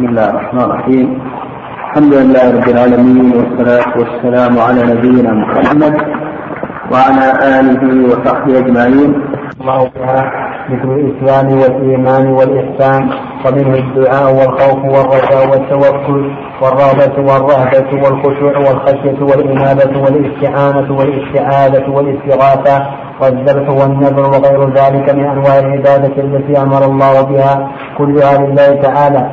بسم الله الرحمن الرحيم. الحمد لله رب العالمين والصلاة والسلام على نبينا محمد وعلى آله وصحبه أجمعين. الله تعالى مثل الإسلام والإيمان والإحسان ومنه الدعاء والخوف والرجاء والتوكل والرغبة والرهبة والخشوع والخشية والإنابة والاستعانة والاستعاذة والاستغاثة والذبح والنذر وغير ذلك من أنواع العبادة التي أمر الله بها. كلها لله تعالى.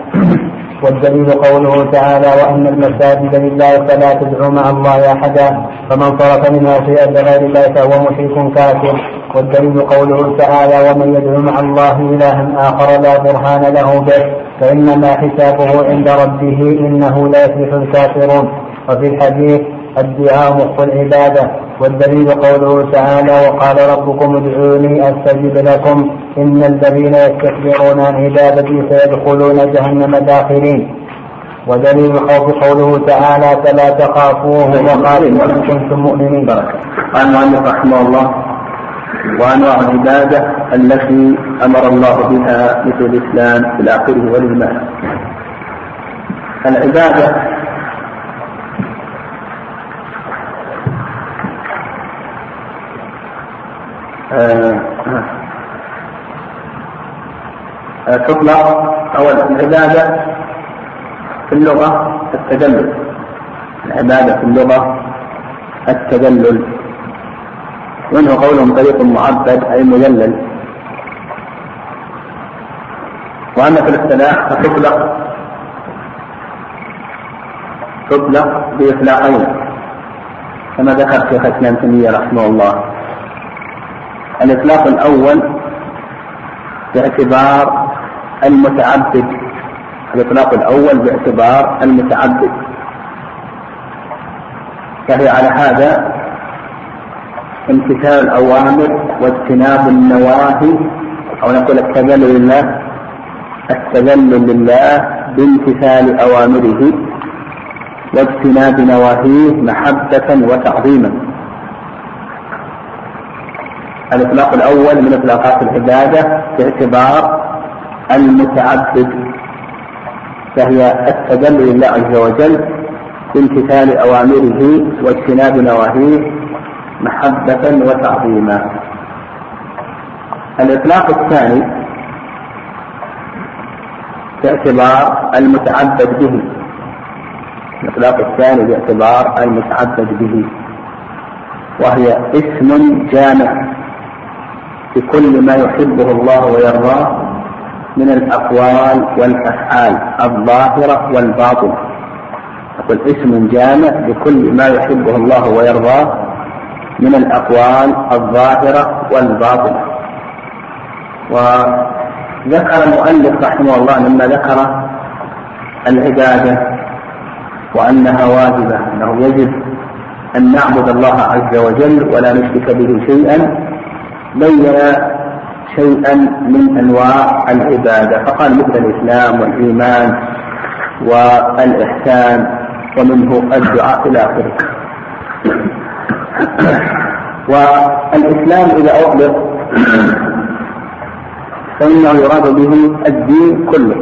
والدليل قوله تعالى وأن المساجد لله فلا تدعوا مع الله أحدا فمن صرف منها شيئا لغير الله فهو مشرك كافر. والدليل قوله تعالى ومن يدعو مع الله إلها آخر لا برهان له به فإنما حسابه عند ربه إنه لا يفلح الكافرون. وفي الحديث الدعاء مخ العبادة والدليل قوله تعالى وقال ربكم ادعوني أستجب لكم إن الذين يستكبرون عن عبادتي سيدخلون جهنم داخلين. ودليل الخوف قوله تعالى فلا تخافوه وخافوا إن كنتم مؤمنين. بركة قال المؤلف رحمه الله وأنواع العبادة التي أمر الله بها مثل الإسلام إلى آخره والإيمان العبادة تطلق أو العبادة في اللغة التدلل. العبادة في اللغة التدلل. ومنه قولهم طريق معبد أي مذلل وأما في الاصطلاح فتطلق تطلق بإطلاقين كما ذكر شيخ الإسلام تيمية رحمه الله. الإطلاق الأول باعتبار المتعبد الإطلاق الأول باعتبار المتعبد فهي على هذا امتثال الأوامر واجتناب النواهي أو نقول التذلل لله التذلل لله بامتثال أوامره واجتناب نواهيه محبة وتعظيما. الإطلاق الأول من إطلاقات العبادة باعتبار المتعبد فهي التذلل لله عز وجل بامتثال أوامره واجتناب نواهيه محبة وتعظيما. الإطلاق الثاني باعتبار المتعبد به. الإطلاق الثاني باعتبار المتعبد به وهي اسم جامع. بكل ما يحبه الله ويرضاه من الأقوال والأفعال الظاهرة والباطنة. يقول اسم جامع بكل ما يحبه الله ويرضاه من الأقوال الظاهرة والباطنة. وذكر المؤلف رحمه الله لما ذكر العبادة وأنها واجبة أنه يجب أن نعبد الله عز وجل ولا نشرك به شيئا بين شيئا من أنواع العبادة. فقال مثل الإسلام والإيمان والإحسان ومنه الدعاء إلى آخره. والإسلام إذا اطلق فإنه يراد به الدين كله.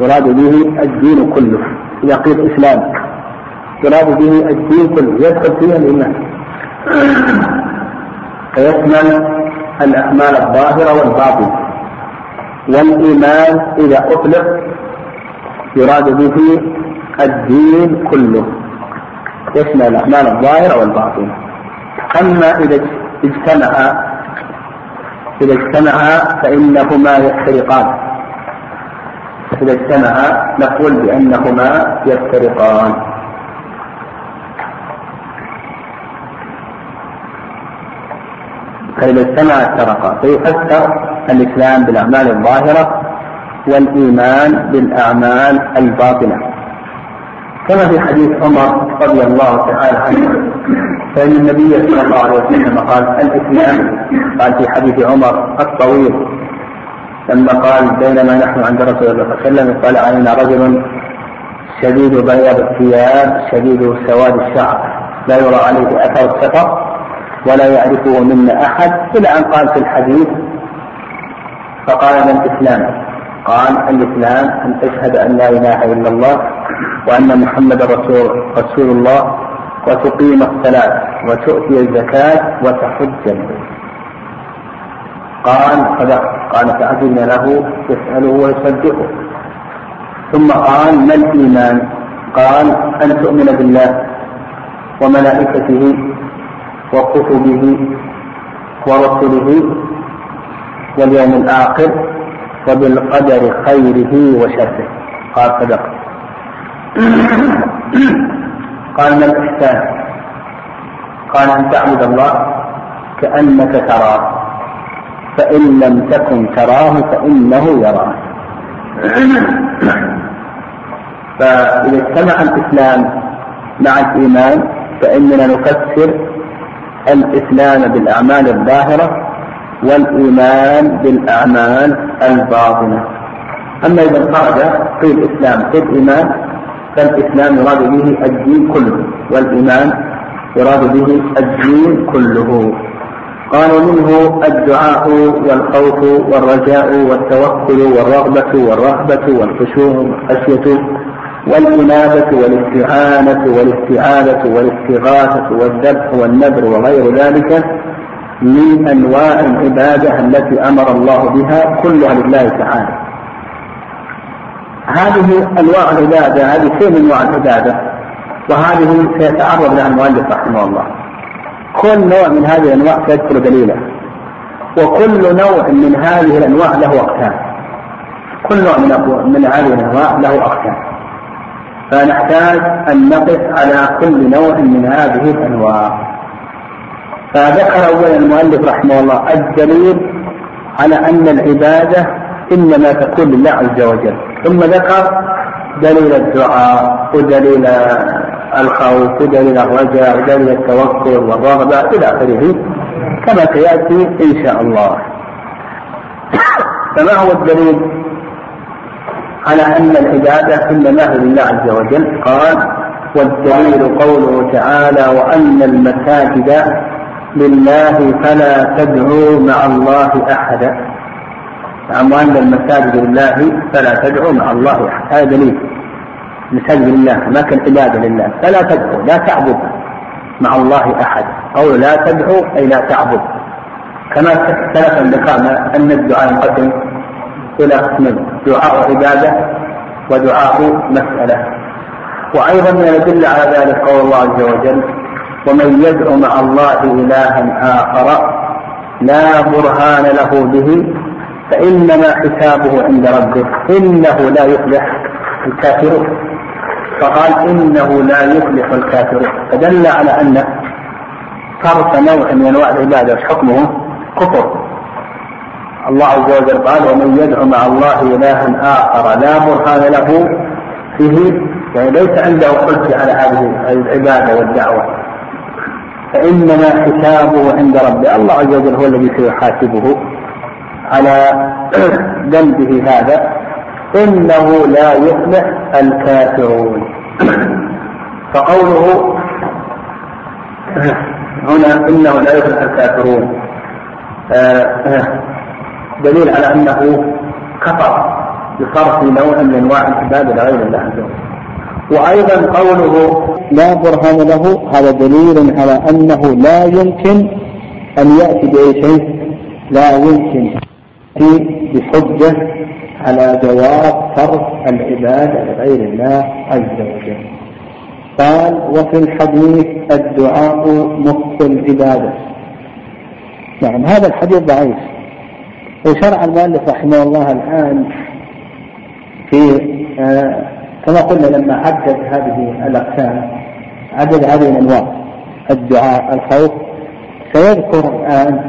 يراد به الدين كله. إذا قيل إسلام يراد به الدين كله. يدخل فيه الإيمان. فيشمل الأعمال الظاهرة والباطنة. والإيمان إذا أطلق يراد به الدين كله. يشمل الأعمال الظاهرة والباطنة؟ أما إذا اجتمعا إذا اجتمعا فإنهما يفترقان. إذا اجتمعا نقول بأنهما يفترقان. فإذا اجتمع افترقا فيفسر الإسلام بالأعمال الظاهرة والإيمان بالأعمال الباطنة. كما في حديث عمر رضي الله تعالى عنه فإن النبي صلى الله عليه وسلم قال الإسلام قال في حديث عمر الطويل لما قال بينما نحن عند رسول الله صلى الله عليه وسلم قال علينا رجل شديد بياض الثياب شديد سواد الشعر لا يرى عليه أثر السفر. ولا يعرفه منا أحد إلى أن قال في الحديث فقال من الإسلام؟ قال الإسلام أن تشهد أن لا إله إلا الله وأن محمدا رسول رسول الله وتقيم الصلاة وتؤتي الزكاة وتحج قال صدق. قال فأذن له يسأله ويصدقه. ثم قال ما الإيمان؟ قال أن تؤمن بالله وملائكته وكتبه ورسله واليوم الآخر وبالقدر خيره وشره. قال صدق. قال ما الإحسان؟ قال أن تعبد الله كأنك تراه. فإن لم تكن تراه فإنه يراك. فإذا اجتمع الإسلام مع الإيمان فإننا نفسر الإسلام بالأعمال الظاهرة والإيمان بالأعمال الباطنة. أما إذا خرج في الإسلام في الإيمان فالإسلام يراد به الدين كله والإيمان يراد به الدين كله. قال منه الدعاء والخوف والرجاء والتوكل والرغبة والرهبة والخشوع والخشية. والإنابة والاستعانة والاستعاذة والاستغاثة والذبح والنذر وغير ذلك من أنواع العبادة التي أمر الله بها كلها لله تعالى. هذه أنواع العبادة هذه من أنواع العبادة وهذه سيتعرض لها المؤلف رحمه الله. كل نوع من هذه الأنواع سيذكر دليله وكل نوع من هذه الأنواع له أقسام. كل نوع من من هذه الأنواع له أقسام. فنحتاج أن نقف على كل نوع من هذه الأنواع. فذكر أولا المؤلف رحمه الله الدليل على أن العبادة إنما تكون لله عز وجل. ثم ذكر دليل الدعاء ودليل الخوف ودليل الرجاء ودليل التوكل والرغبة إلى آخره كما سيأتي إن شاء الله. فما هو الدليل؟ على أن العبادة إنما هي لله عز وجل. قال والدليل قوله تعالى وأن المساجد لله فلا تدعوا مع الله أحدا نعم وأن المساجد لله فلا تدعوا مع الله أحدا هذا دليل. مسجد لله ما كان عبادة لله. فلا تدعو لا تعبد مع الله أحد. أو لا تدعو أي لا تعبد. كما سلفا ذكرنا أن الدعاء ينقسم إلى قسمين دعاء عبادة ودعاء مسألة. وأيضا من الأدلة على ذلك قول الله عز وجل ومن يدعو مع الله إلها آخر لا برهان له به فإنما حسابه عند ربه إنه لا يفلح الكافرون فقال إنه لا يفلح الكافرون فدل على أن صرف نوع من أنواع العبادة حكمه؟ كفر. الله عز وجل قال ومن يدعو مع الله إلها آخر لا برهان له به يعني ليس عنده حجة على هذه العبادة والدعوة. فإنما حسابه عند ربه. الله عز وجل هو الذي سيحاسبه على ذنبه هذا. إنه لا يفلح الكافرون. فقوله هنا إنه لا يفلح الكافرون. دليل على أنه كفر بصرف نوع من أنواع العبادة لغير الله عز وجل. وأيضا قوله لا برهان له هذا دليل على أنه لا يمكن أن يأتي بأي شيء لا يمكن. بحجة على جواز صرف العبادة لغير الله عز وجل. قال وفي الحديث الدعاء نصف العبادة. نعم هذا الحديث ضعيف. وشرع المؤلف رحمه الله الآن في آه كما قلنا لما عدد هذه الأقسام عدد هذه الأنواع الدعاء الخوف سيذكر الآن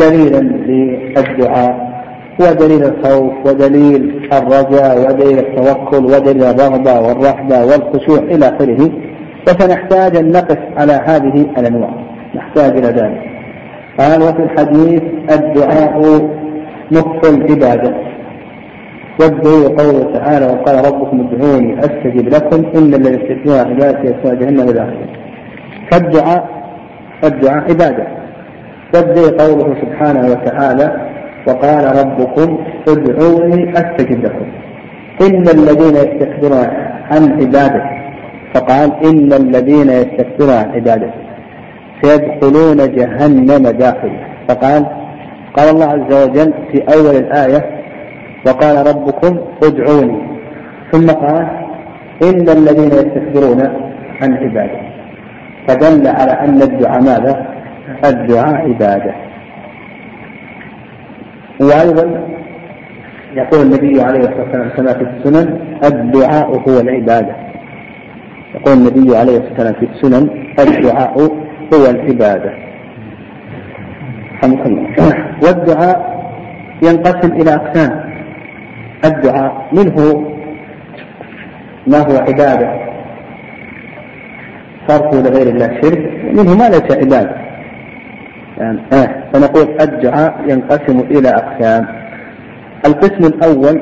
دليلا للدعاء ودليل الخوف ودليل الرجاء ودليل التوكل ودليل الرغبة والرحبة والخشوع إلى آخره. وسنحتاج أن نقف على هذه الأنواع. نحتاج إلى ذلك. قال وفي الحديث الدعاء نصف العبادة. والدليل قوله تعالى وقال ربكم ادعوني أستجب لكم إن يستكبرون عن عبادتي يسمع جهنم إلى آخره. فالدعاء الدعاء عبادة. والدليل قوله سبحانه وتعالى وقال ربكم ادعوني أستجب لكم. إن الذين يستكبرون عن عبادتي فقال إن الذين يستكبرون عن عبادتي سيدخلون جهنم داخل فقال قال الله عز وجل في أول الآية وقال ربكم ادعوني. ثم قال إن الذين يستكبرون عن عبادتي فدل على أن الدعاء ماذا؟ الدعاء عبادة. وأيضا يقول النبي عليه الصلاة والسلام كما في السنن الدعاء هو العبادة. يقول النبي عليه الصلاة والسلام في السنن الدعاء هو العبادة. والدعاء ينقسم إلى أقسام. الدعاء منه ما هو عبادة صرفه لغير الله شرك منه ما ليس عبادة. يعني آه فنقول الدعاء ينقسم إلى أقسام. القسم الأول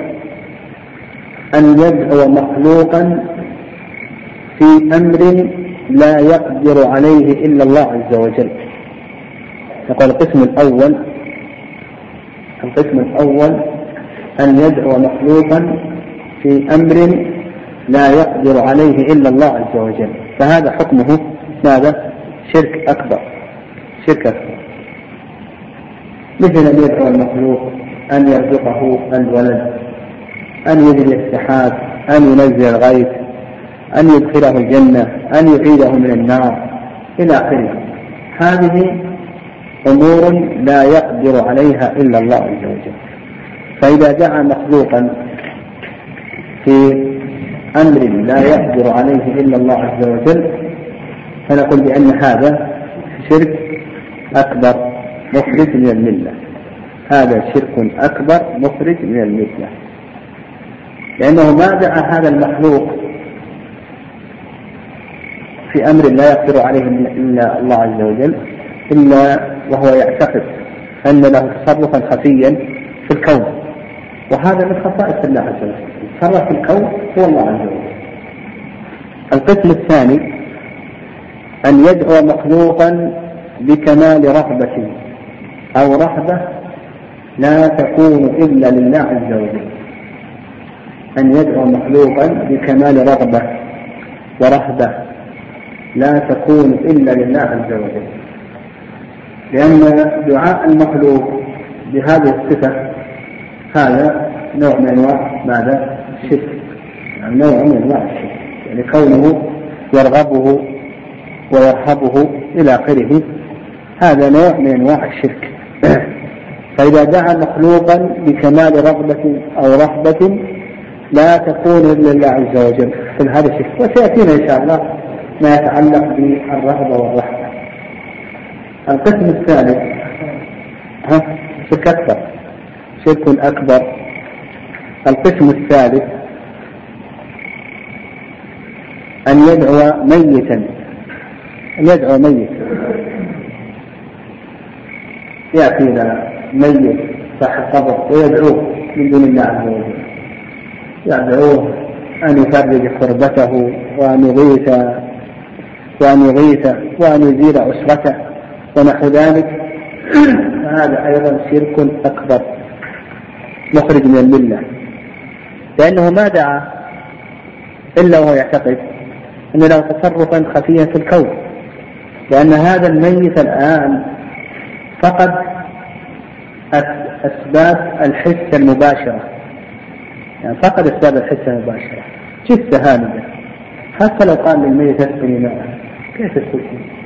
أن يدعو مخلوقا في أمر لا يقدر عليه إلا الله عز وجل. يقول القسم الأول القسم الأول أن يدعو مخلوقا في أمر لا يقدر عليه إلا الله عز وجل. فهذا حكمه ماذا؟ شرك أكبر. شرك أكبر. مثل أن يدعو المخلوق أن يرزقه الولد أن يجري السحاب أن ينزل الغيث أن يدخله الجنة أن يعيده من النار إلى آخره. هذه أمور لا يقدر عليها إلا الله عز وجل. فإذا دعا مخلوقا في أمر لا يقدر عليه إلا الله عز وجل فنقول بأن هذا شرك أكبر مخرج من الملة. هذا شرك أكبر مخرج من الملة. لأنه ما دعا هذا المخلوق في أمر لا يقدر عليه إلا الله عز وجل إلا وهو يعتقد أن له تصرفا خفيا في الكون. وهذا من خصائص الله عز وجل. تصرف في الكون هو الله عز وجل. القسم الثاني أن يدعو مخلوقا بكمال رغبة أو رهبة لا تكون إلا لله عز وجل. أن يدعو مخلوقا بكمال رغبة ورهبة لا تكون إلا لله عز وجل. لأن دعاء المخلوق بهذه الصفة هذا نوع من أنواع ماذا؟ الشرك. يعني نوع من أنواع الشرك. يعني كونه يرغبه ويرهبه إلى آخره هذا نوع من أنواع الشرك. فإذا دعا مخلوقا بكمال رغبة أو رهبة لا تكون إلا لله عز وجل. في هذا الشرك وسيأتينا إن شاء الله ما يتعلق بالرغبة والرهبة. القسم الثالث ها شرك أكبر شرك أكبر. القسم الثالث أن يدعو ميتا أن يدعو ميتا. يأتي إلى ميت صاحب قبر ويدعوه من دون الله عز وجل. يدعوه أن يفرج كربته وأن يغيث وأن يغيث وأن يزيل أسرته ونحو ذلك. فهذا أيضا شرك أكبر مخرج من الملة. لأنه ما دعا إلا وهو يعتقد أن له تصرفا خفيا في الكون لأن هذا الميت الآن فقد أسباب الحس المباشرة. يعني فقد أسباب الحس المباشرة. جثة هامدة. حتى لو قال للميت أسقني ماء كيف تسقي؟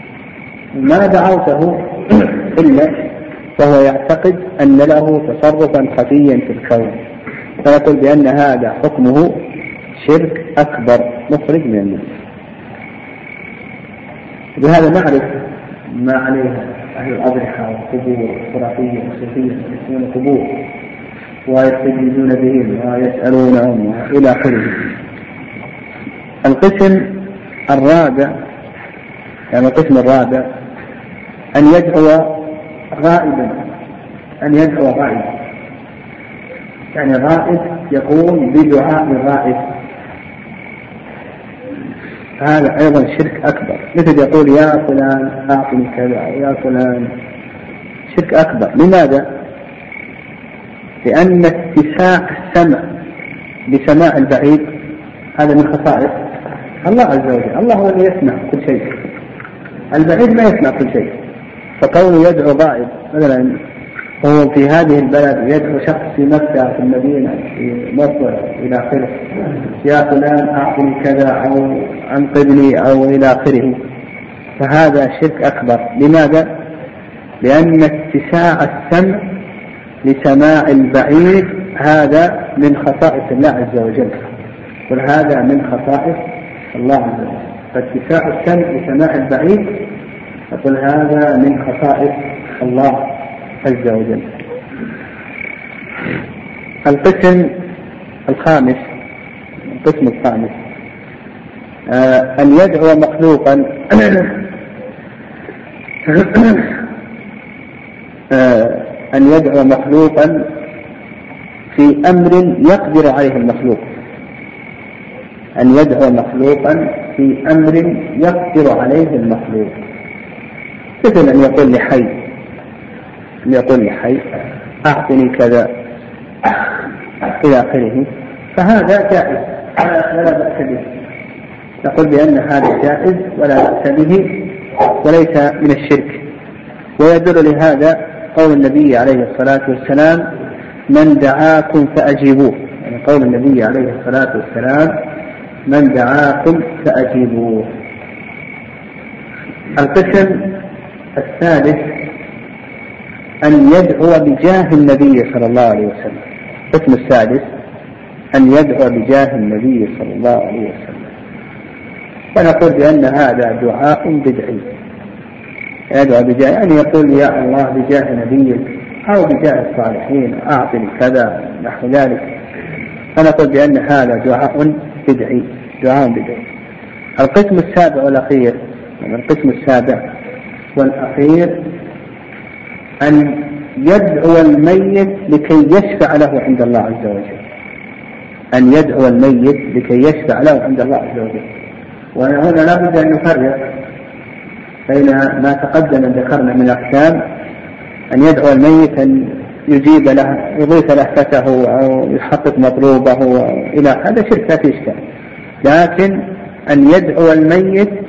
ما دعوته إلا وهو يعتقد أن له تصرفا خفيا في الكون. فيقول بأن هذا حكمه شرك أكبر مخرج من الملة بهذا نعرف ما عليه أهل الأضرحة والقبور الخرافية والصوفية يسمون القبور ويستجيبون بهم ويسألونهم إلى آخره. القسم الرابع يعني القسم الرابع أن يدعو غائبا أن يدعو غائبا. يعني غائب يقوم بدعاء الغائب. هذا أيضا شرك أكبر. مثل يقول يا فلان أعطني كذا يا فلان شرك أكبر. لماذا؟ لأن اتساع السمع بسماع البعيد هذا من خصائص الله عز وجل. الله هو الذي يسمع كل شيء. البعيد ما يسمع كل شيء. فكونه يدعو غائب مثلا هو في هذه البلد يدعو شخص في مكة في المدينة في مصر إلى آخره. يا فلان أعطني كذا أو أنقذني أو إلى آخره. فهذا شرك أكبر. لماذا؟ لأن اتساع السمع لسماع البعيد هذا من خصائص الله عز وجل. وهذا من خصائص الله عز وجل. فاتساع السمع لسماع البعيد يقول هذا من خصائص الله عز وجل. القسم الخامس القسم الخامس. آه أن يدعو مخلوقا. آه أن يدعو مخلوقا في أمر يقدر عليه المخلوق. أن يدعو مخلوقا في أمر يقدر عليه المخلوق. مثل أن يقول لحي أن يقول لحي أعطني كذا. إلى آخره. فهذا جائز. ولا بأس به. نقول بأن هذا جائز ولا بأس به وليس من الشرك. ويدل لهذا قول النبي عليه الصلاة والسلام من دعاكم فأجيبوه. يعني قول النبي عليه الصلاة والسلام من دعاكم فأجيبوه. القسم الثالث أن يدعو بجاه النبي صلى الله عليه وسلم. القسم السادس أن يدعو بجاه النبي صلى الله عليه وسلم. فنقول بأن هذا دعاء بدعي. يدعو بجاه يعني يقول يا الله بجاه نبيك أو بجاه الصالحين أعطني كذا نحو ذلك. فنقول بأن هذا دعاء بدعي دعاء بدعي. القسم السابع والأخير القسم السابع والأخير أن يدعو الميت لكي يشفع له عند الله عز وجل. أن يدعو الميت لكي يشفع له عند الله عز وجل. وهنا لابد أن نفرق بين ما تقدم ذكرنا من أقسام أن يدعو الميت أن يجيب له يضيف لهفته أو يحقق مطلوبه إلى هذا شرك لا في إشكال. لكن أن يدعو الميت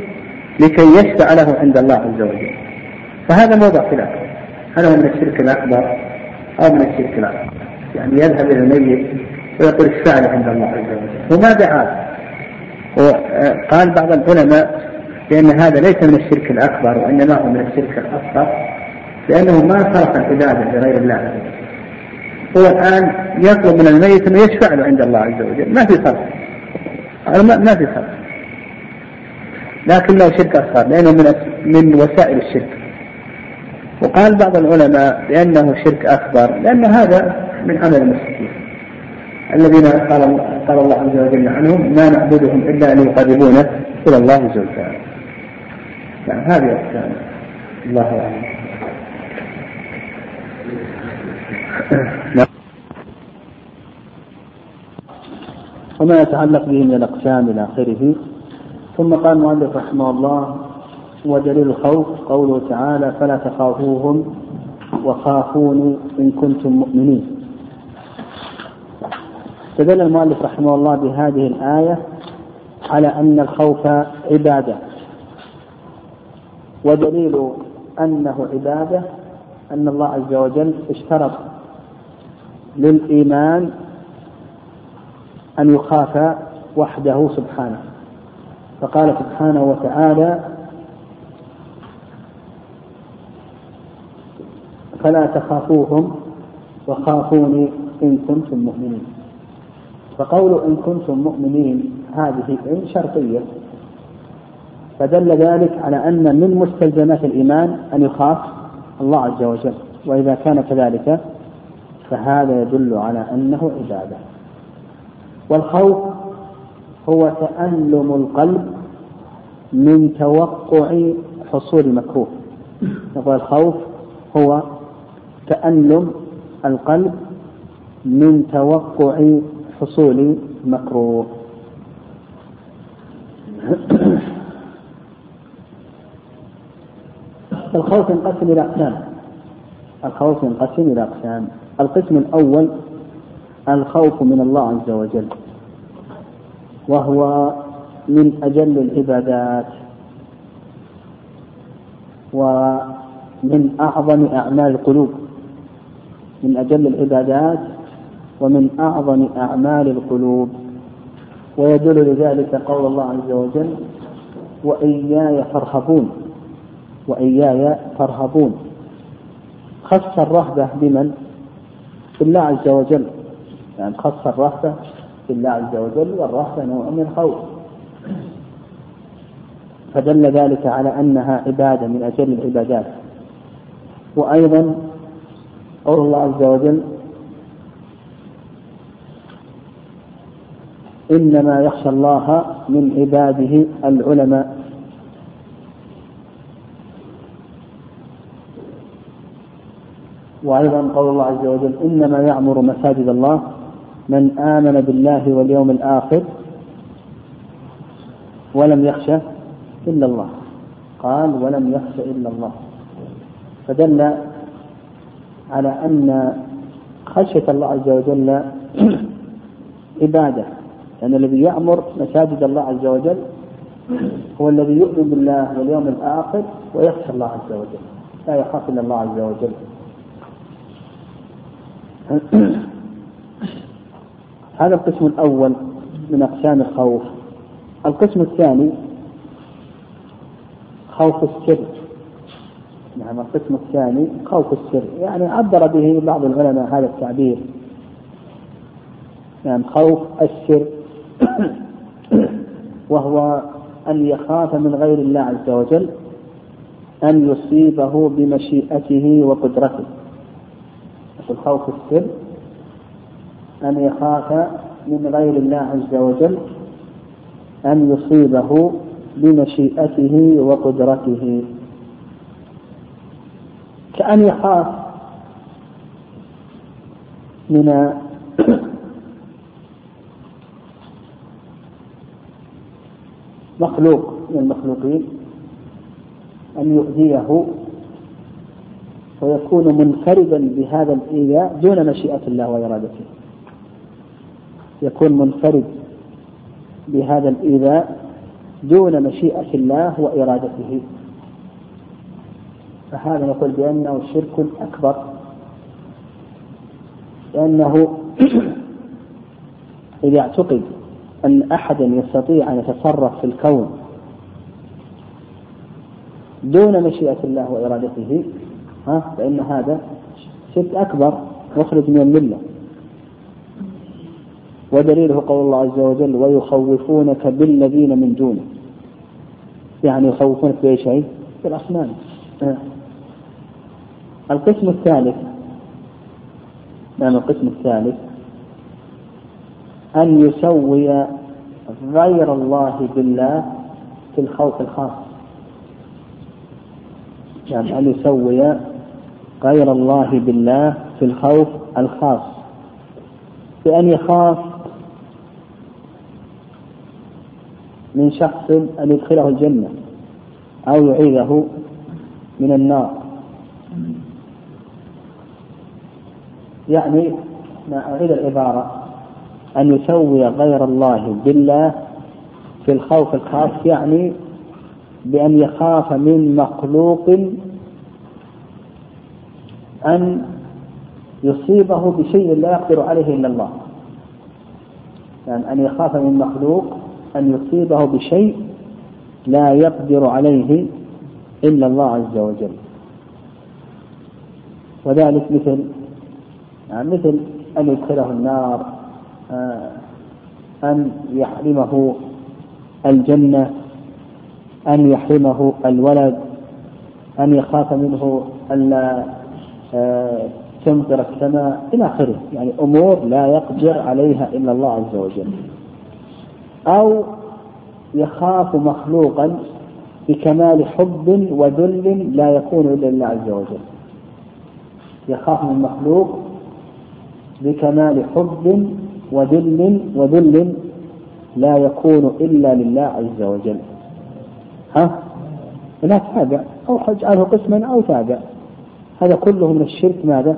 لكي يشفع له عند الله عز وجل. فهذا موضع خلاف. هل هو من الشرك الأكبر أو من الشرك الأكبر. يعني يذهب إلى الميت ويقول اشفع له عند الله عز وجل. وما دعاه وقال بعض العلماء بأن هذا ليس من الشرك الأكبر وإنما هو من الشرك الأصغر لأنه ما صرف العبادة لغير الله عز وجل. هو الآن يطلب من الميت أنه يشفع له عند الله عز وجل. ما في صرف ما في صرف لكنه شرك أصغر لأنه من من وسائل الشرك. وقال بعض العلماء بأنه شرك أكبر لأن هذا من عمل المشركين. الذين قال قال الله عز وجل عنهم ما نعبدهم إلا أن يقربونا إلى الله زلفى يعني هذه أحكام. الله أعلم. وما يتعلق به من الأقسام إلى آخره ثم قال المؤلف رحمه الله ودليل الخوف قوله تعالى فلا تخافوهم وخافوني إن كنتم مؤمنين. استدل المؤلف رحمه الله بهذه الآية على أن الخوف عبادة. ودليل أنه عبادة أن الله عز وجل اشترط للإيمان أن يخاف وحده سبحانه. فقال سبحانه وتعالى فلا تخافوهم وخافوني إن كنتم مؤمنين. فقول إن كنتم مؤمنين هذه إن شرطية. فدل ذلك على أن من مستلزمات الإيمان أن يخاف الله عز وجل. وإذا كان كذلك فهذا يدل على أنه عبادة. والخوف هو تألم القلب من توقع حصول مكروه نقول الخوف هو تألم القلب من توقع حصول مكروه الخوف ينقسم إلى أقسام. الخوف ينقسم إلى أقسام. القسم الأول الخوف من الله عز وجل. وهو من أجل العبادات ومن أعظم أعمال القلوب. من أجل العبادات ومن أعظم أعمال القلوب. ويدل لذلك قول الله عز وجل وإياي فارهبون وإياي فارهبون. خص الرهبة بمن؟ بالله عز وجل. يعني خص الرهبة بالله عز وجل والرهبة نوع من الخوف فدل ذلك على أنها عبادة من أجل العبادات. وأيضا قول الله عز وجل إنما يخشى الله من عباده العلماء. وأيضا قول الله عز وجل إنما يعمر مساجد الله من آمن بالله واليوم الآخر ولم يخشى إلا الله. قال ولم يخشى إلا الله. فدل على أن خشية الله عز وجل عبادة لأن الذي يعمر مساجد الله عز وجل هو الذي يؤمن بالله واليوم الآخر ويخشى الله عز وجل لا يخاف إلا الله عز وجل. هذا القسم الأول من أقسام الخوف. القسم الثاني خوف السر. نعم القسم الثاني خوف السر. يعني عبر به بعض العلماء هذا التعبير. نعم خوف السر. وهو أن يخاف من غير الله عز وجل أن يصيبه بمشيئته وقدرته. يقول خوف السر أن يخاف من غير الله عز وجل أن يصيبه بمشيئته وقدرته. كأن يخاف من مخلوق من المخلوقين أن يؤذيه ويكون منفردا بهذا الإيذاء دون مشيئة الله وإرادته. يكون منفرد بهذا الإيذاء دون مشيئة الله وإرادته. فهذا نقول بأنه شرك أكبر. لأنه إذا اعتقد أن أحدا يستطيع أن يتصرف في الكون دون مشيئة الله وإرادته ها فإن هذا شرك أكبر مخرج من الملة. ودليله قول الله عز وجل ويخوفونك بالذين من دونه. يعني يخوفونك بأي شيء؟ بالأصنام. القسم الثالث نعم القسم الثالث أن يسوي غير الله بالله في الخوف الخاص. يعني أن يسوي غير الله بالله في الخوف الخاص. بأن يخاف من شخص أن يدخله الجنة أو يعيذه من النار. يعني أعيد العبارة أن يسوي غير الله بالله في الخوف الخاص يعني بأن يخاف من مخلوق أن يصيبه بشيء لا يقدر عليه إلا الله. يعني أن يخاف من مخلوق أن يصيبه بشيء لا يقدر عليه إلا الله عز وجل. وذلك مثل يعني مثل أن يدخله النار آه، أن يحرمه الجنة أن يحرمه الولد أن يخاف منه ألا آه، تمطر السماء إلى آخره. يعني أمور لا يقدر عليها إلا الله عز وجل. أو يخاف مخلوقا بكمال حب وذل لا يكون إلا لله عز وجل. يخاف من مخلوق بكمال حب وذل وذل لا يكون إلا لله عز وجل. ها؟ لا تابع. أو اجعله قسما أو تابع. هذا كله من الشرك ماذا؟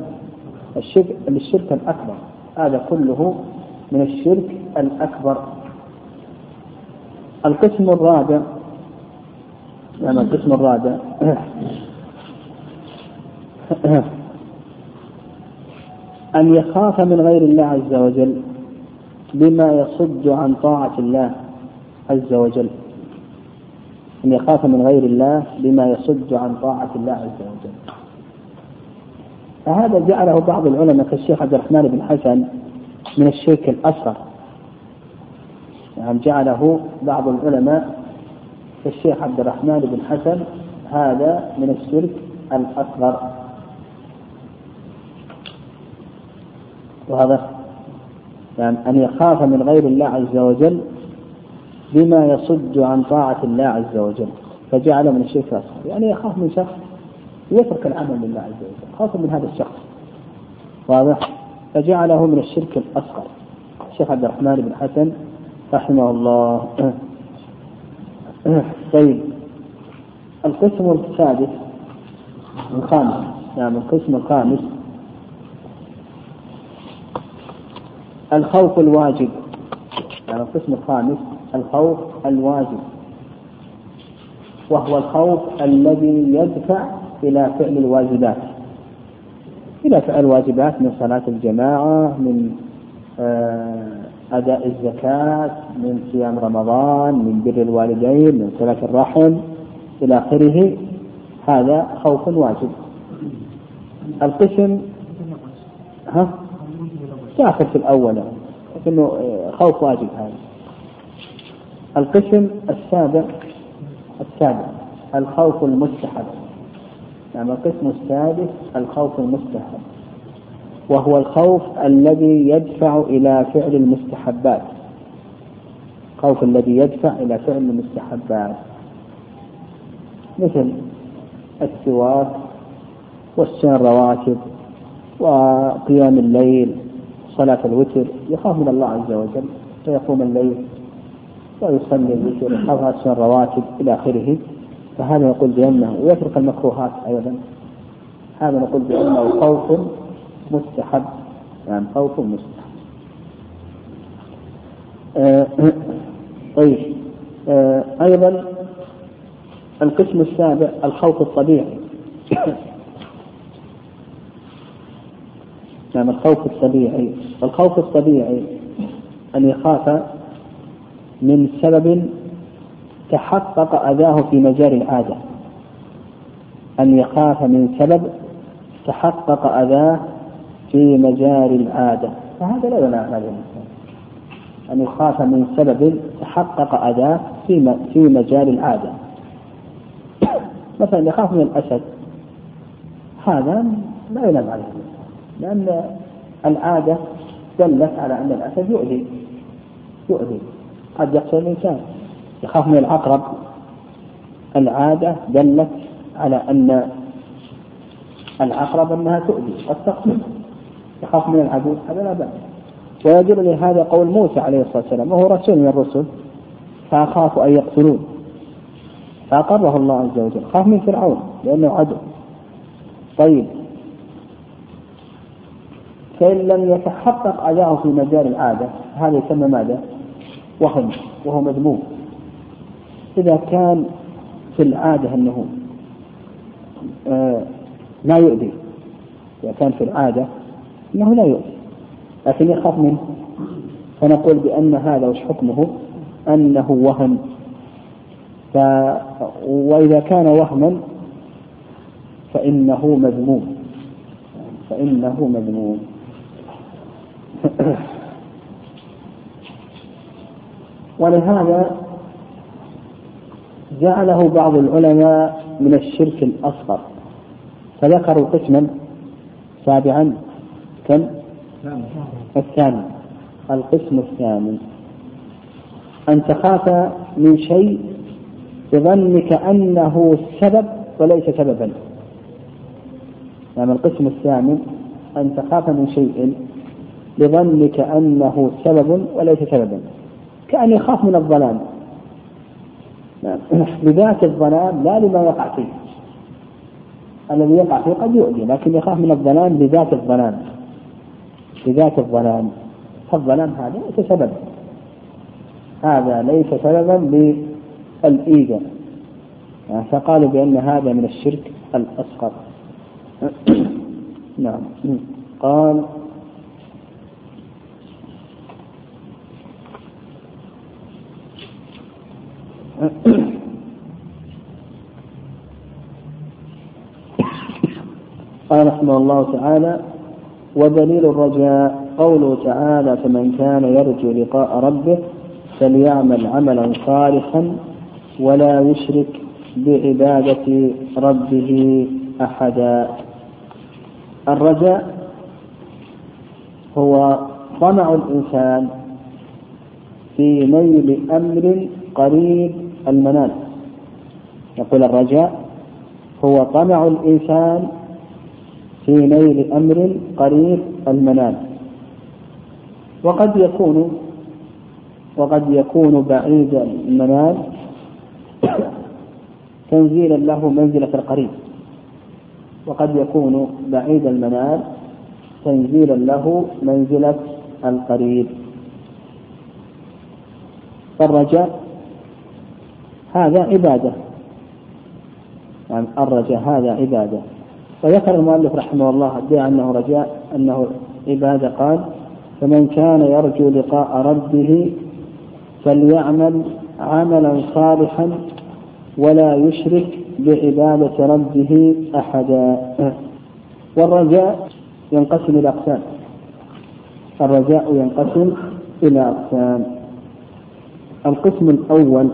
الشرك الشرك الأكبر. هذا كله من الشرك الأكبر. القسم الرابع نعم القسم الرابع. أن يخاف من غير الله عز وجل بما يصد عن طاعة الله عز وجل. أن يخاف من غير الله بما يصد عن طاعة الله عز وجل. فهذا جعله بعض العلماء كالشيخ عبد الرحمن بن حسن من الشرك الأصغر. يعني جعله بعض العلماء كالشيخ عبد الرحمن بن حسن هذا من الشرك الأصغر وهذا يعني أن يخاف من غير الله عز وجل بما يصد عن طاعة الله عز وجل. فجعل من الشرك الأصغر يعني يخاف من شخص يترك العمل لله عز وجل. خاصة من هذا الشخص. واضح؟ فجعله من الشرك الأصغر. الشيخ عبد الرحمن بن حسن رحمه الله طيب. القسم السادس الخامس. نعم القسم الخامس. الخوف الواجب. يعني القسم الخامس. الخوف الواجب. وهو الخوف الذي يدفع إلى فعل الواجبات. إلى فعل الواجبات من صلاة الجماعة من آه، أداء الزكاة من صيام رمضان من بر الوالدين من صلاة الرحم إلى آخره. هذا خوف واجب. القسم ها؟ داخل في الأول لكنه آه، خوف واجب هذا. القسم السابع السابع الخوف المستحب. يعني القسم السادس الخوف المستحب. وهو الخوف الذي يدفع إلى فعل المستحبات. الخوف الذي يدفع إلى فعل المستحبات. مثل السواك والسنن الرواتب وقيام الليل صلاة الوتر يخاف من الله عز وجل فيقوم الليل ويصلي الوتر يخاف السنن الرواتب إلى آخره. فهذا نقول بأنه ويترك المكروهات أيضا. هذا نقول بأنه خوف مستحب يعني خوف مستحب. آه طيب. آه أيضا القسم السابع الخوف الطبيعي. نعم الخوف الطبيعي. الخوف الطبيعي أن يخاف من سبب تحقق أذاه في مجال العادة. أن يخاف من سبب تحقق أذاه في مجال العادة. فهذا لا هذا الإنسان. أن يخاف من سبب تحقق أذاه في في مجال العادة. مثلا يخاف من الأسد. هذا لا ينام عليه لأن العادة دلت على أن الأسد يؤذي. يؤذي. قد يقتل الإنسان. يخاف من العقرب. العادة دلت على أن العقرب أنها تؤذي. قد تقتل. يخاف من العدو هذا لا بأس. ويدل لهذا قول موسى عليه الصلاة والسلام وهو رسول من الرسل فأخاف أن يقتلون. فأقره الله عز وجل خاف من فرعون لأنه عدو. طيب. فإن لم يتحقق أداؤه في مجال العادة هذا يسمى ماذا؟ وهم وهو مذموم. إذا كان في العادة أنه آه لا يؤذي إذا كان في العادة أنه لا يؤذي لكن يخاف منه. فنقول بأن هذا وش حكمه؟ أنه وهم. ف... وإذا كان وهما فإنه مذموم. فإنه مذموم. ولهذا جعله بعض العلماء من الشرك الأصغر. فذكروا قسما سابعا. كم؟ الثامن. القسم الثامن. أن تخاف من شيء بظنك أنه سبب وليس سببا. يعني القسم الثامن. أن تخاف من شيء بظنك أنه سبب وليس سببا. كأن يخاف من الظلام. لذات الظلام لا لما يقع فيه. الذي يقع فيه قد يؤذي لكن يخاف من الظلام لذات الظلام. بذات الظلام. فالظلام هذا ليس سببا. هذا ليس سببا يعني فقالوا بأن هذا من الشرك الأصغر. نعم. قال قال رحمه الله تعالى ودليل الرجاء قوله تعالى فمن كان يرجو لقاء ربه فليعمل عملا صالحا ولا يشرك بعبادة ربه أحدا. الرجاء هو طمع الإنسان في نيل أمر قريب المنال يقول الرجاء هو طمع الإنسان في نيل أمر قريب المنال وقد يكون وقد يكون بعيد المنال تنزيلا له منزلة القريب. وقد يكون بعيد المنال تنزيلا له منزلة القريب. فالرجاء هذا عبادة. يعني الرجاء هذا عبادة. وذكر المؤلف رحمه الله بأنه رجاء أنه عبادة قال فمن كان يرجو لقاء ربه فليعمل عملا صالحا ولا يشرك بعبادة ربه أحدا. والرجاء ينقسم إلى أقسام. الرجاء ينقسم إلى أقسام. القسم الأول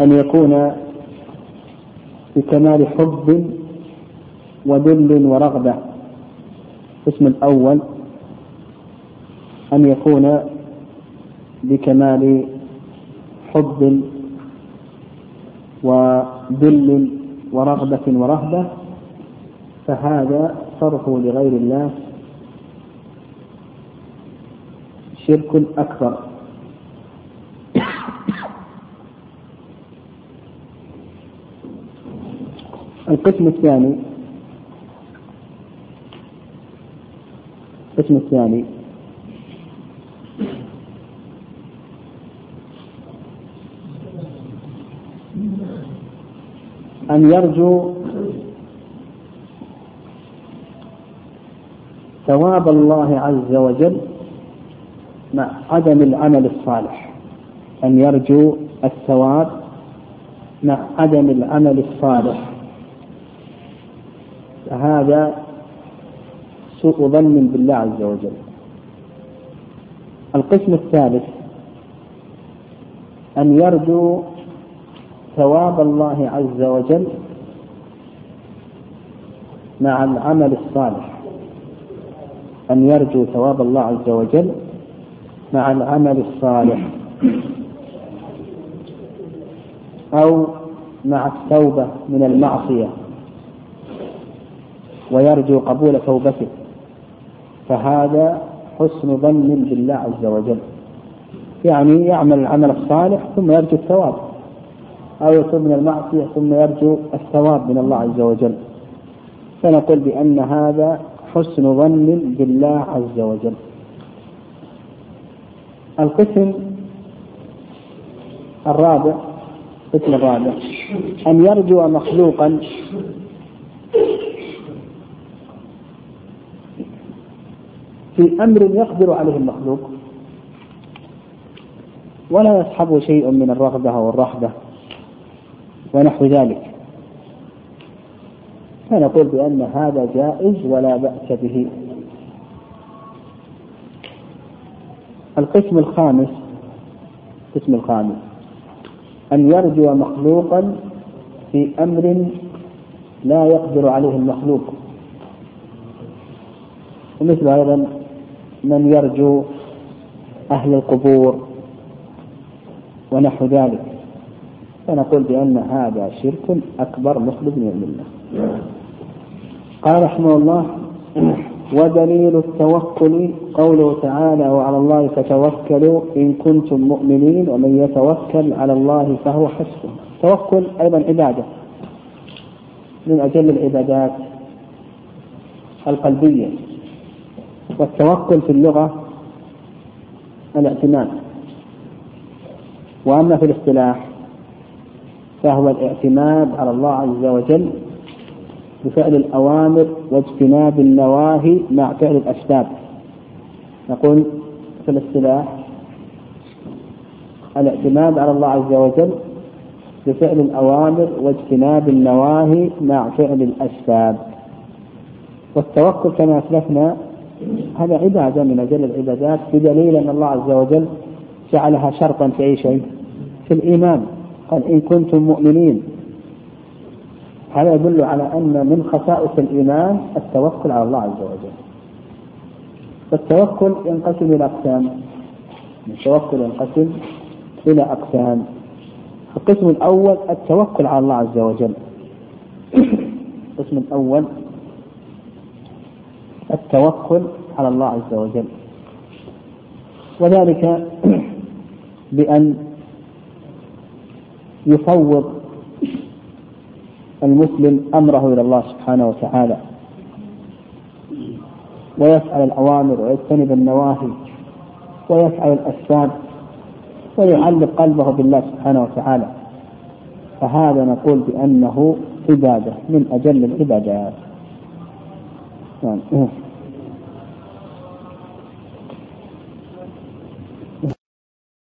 أن يكون بكمال حب وذل ورغبة. القسم الأول أن يكون بكمال حب وذل ورغبة ورهبة فهذا صرفه لغير الله شرك أكبر. القسم الثاني القسم الثاني. أن يرجو ثواب الله عز وجل مع عدم العمل الصالح. أن يرجو الثواب مع عدم العمل الصالح. فهذا سوء ظن بالله عز وجل. القسم الثالث أن يرجو ثواب الله عز وجل مع العمل الصالح. أن يرجو ثواب الله عز وجل مع العمل الصالح. أو مع التوبة من المعصية. ويرجو قبول توبته. فهذا حسن ظن بالله عز وجل. يعني يعمل العمل الصالح ثم يرجو الثواب. أو يتوب من المعصية ثم يرجو الثواب من الله عز وجل. فنقول بأن هذا حسن ظن بالله عز وجل. القسم الرابع القسم الرابع. أن يرجو مخلوقا في أمر يقدر عليه المخلوق. ولا يصحبه شيء من الرغبة والرهبة ونحو ذلك. فنقول بأن هذا جائز ولا بأس به. القسم الخامس القسم الخامس. أن يرجو مخلوقا في أمر لا يقدر عليه المخلوق. ومثل أيضا من يرجو أهل القبور ونحو ذلك. فنقول بأن هذا شرك أكبر مخرج من الملة. قال رحمه الله ودليل التوكل قوله تعالى وعلى الله فتوكلوا إن كنتم مؤمنين ومن يتوكل على الله فهو حسبه التوكل أيضا عبادة. من أجل العبادات القلبية. والتوكل في اللغة الاعتماد. وأما في الاصطلاح فهو الاعتماد على الله عز وجل بفعل الأوامر واجتناب النواهي مع فعل الأسباب. نقول في الاصطلاح الاعتماد على الله عز وجل بفعل الأوامر واجتناب النواهي مع فعل الأسباب. والتوكل كما أسلفنا هذا عبادة من أجل العبادات بدليل أن الله عز وجل جعلها شرطا في أي شيء؟ في الإيمان. قال إن كنتم مؤمنين. هذا يدل على أن من خصائص الإيمان التوكل على الله عز وجل. فالتوكل ينقسم إلى أقسام. التوكل ينقسم إلى أقسام. القسم الأول التوكل على الله عز وجل. القسم الأول التوكل على الله عز وجل. وذلك بأن يفوض المسلم أمره إلى الله سبحانه وتعالى ويفعل الأوامر ويجتنب النواهي ويفعل الأسباب ويعلق قلبه بالله سبحانه وتعالى. فهذا نقول بأنه عبادة من أجل العبادات. يعني